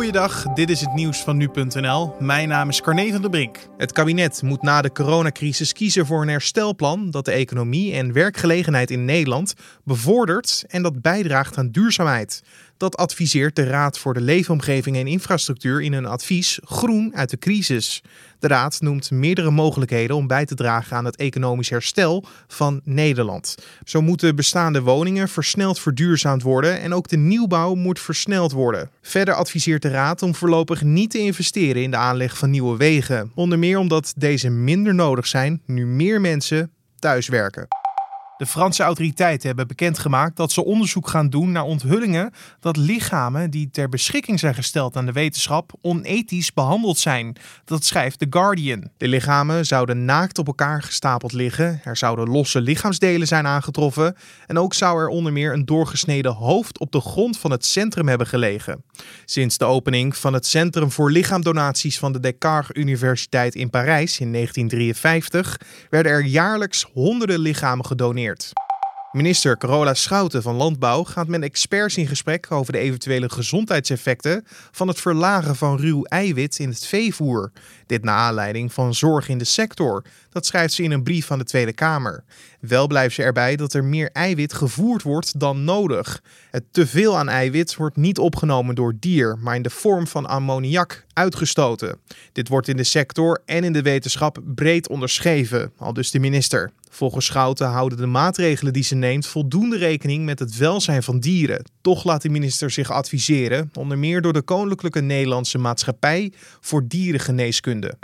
Goeiedag, dit is het nieuws van nu.nl. Mijn naam is Carne van der Brink. Het kabinet moet na de coronacrisis kiezen voor een herstelplan dat de economie en werkgelegenheid in Nederland bevordert en dat bijdraagt aan duurzaamheid. Dat adviseert de Raad voor de Leefomgeving en Infrastructuur in een advies Groen uit de crisis. De Raad noemt meerdere mogelijkheden om bij te dragen aan het economisch herstel van Nederland. Zo moeten bestaande woningen versneld verduurzaamd worden en ook de nieuwbouw moet versneld worden. Verder adviseert de Raad om voorlopig niet te investeren in de aanleg van nieuwe wegen. Onder meer omdat deze minder nodig zijn nu meer mensen thuiswerken. De Franse autoriteiten hebben bekendgemaakt dat ze onderzoek gaan doen naar onthullingen dat lichamen die ter beschikking zijn gesteld aan de wetenschap onethisch behandeld zijn. Dat schrijft The Guardian. De lichamen zouden naakt op elkaar gestapeld liggen, er zouden losse lichaamsdelen zijn aangetroffen en ook zou er onder meer een doorgesneden hoofd op de grond van het centrum hebben gelegen. Sinds de opening van het Centrum voor Lichaamdonaties van de Descartes Universiteit in Parijs in 1953 werden er jaarlijks honderden lichamen gedoneerd. Minister Carola Schouten van Landbouw gaat met experts in gesprek over de eventuele gezondheidseffecten van het verlagen van ruw eiwit in het veevoer. Dit naar aanleiding van zorg in de sector. Dat schrijft ze in een brief van de Tweede Kamer. Wel blijft ze erbij dat er meer eiwit gevoerd wordt dan nodig. Het teveel aan eiwit wordt niet opgenomen door dier, maar in de vorm van ammoniak uitgestoten. Dit wordt in de sector en in de wetenschap breed onderschreven, al dus de minister. Volgens Schouten houden de maatregelen die ze neemt voldoende rekening met het welzijn van dieren. Toch laat de minister zich adviseren, onder meer door de Koninklijke Nederlandse Maatschappij voor Dierengeneeskunde.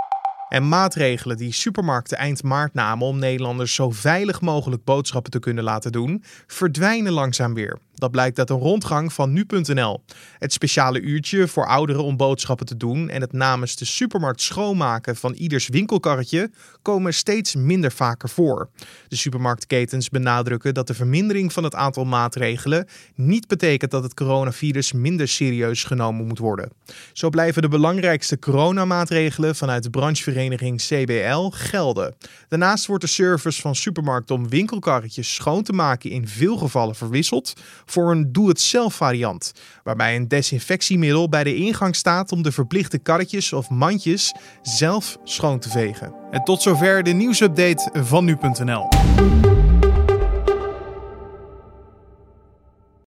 En maatregelen die supermarkten eind maart namen om Nederlanders zo veilig mogelijk boodschappen te kunnen laten doen, verdwijnen langzaam weer. Dat blijkt uit een rondgang van nu.nl. Het speciale uurtje voor ouderen om boodschappen te doen en het namens de supermarkt schoonmaken van ieders winkelkarretje komen steeds minder vaker voor. De supermarktketens benadrukken dat de vermindering van het aantal maatregelen niet betekent dat het coronavirus minder serieus genomen moet worden. Zo blijven de belangrijkste coronamaatregelen vanuit de branchevereniging CBL gelden. Daarnaast wordt de service van supermarkten om winkelkarretjes schoon te maken in veel gevallen verwisseld voor een doe-het-zelf variant, waarbij een desinfectiemiddel bij de ingang staat om de verplichte karretjes of mandjes zelf schoon te vegen. En tot zover de nieuwsupdate van nu.nl.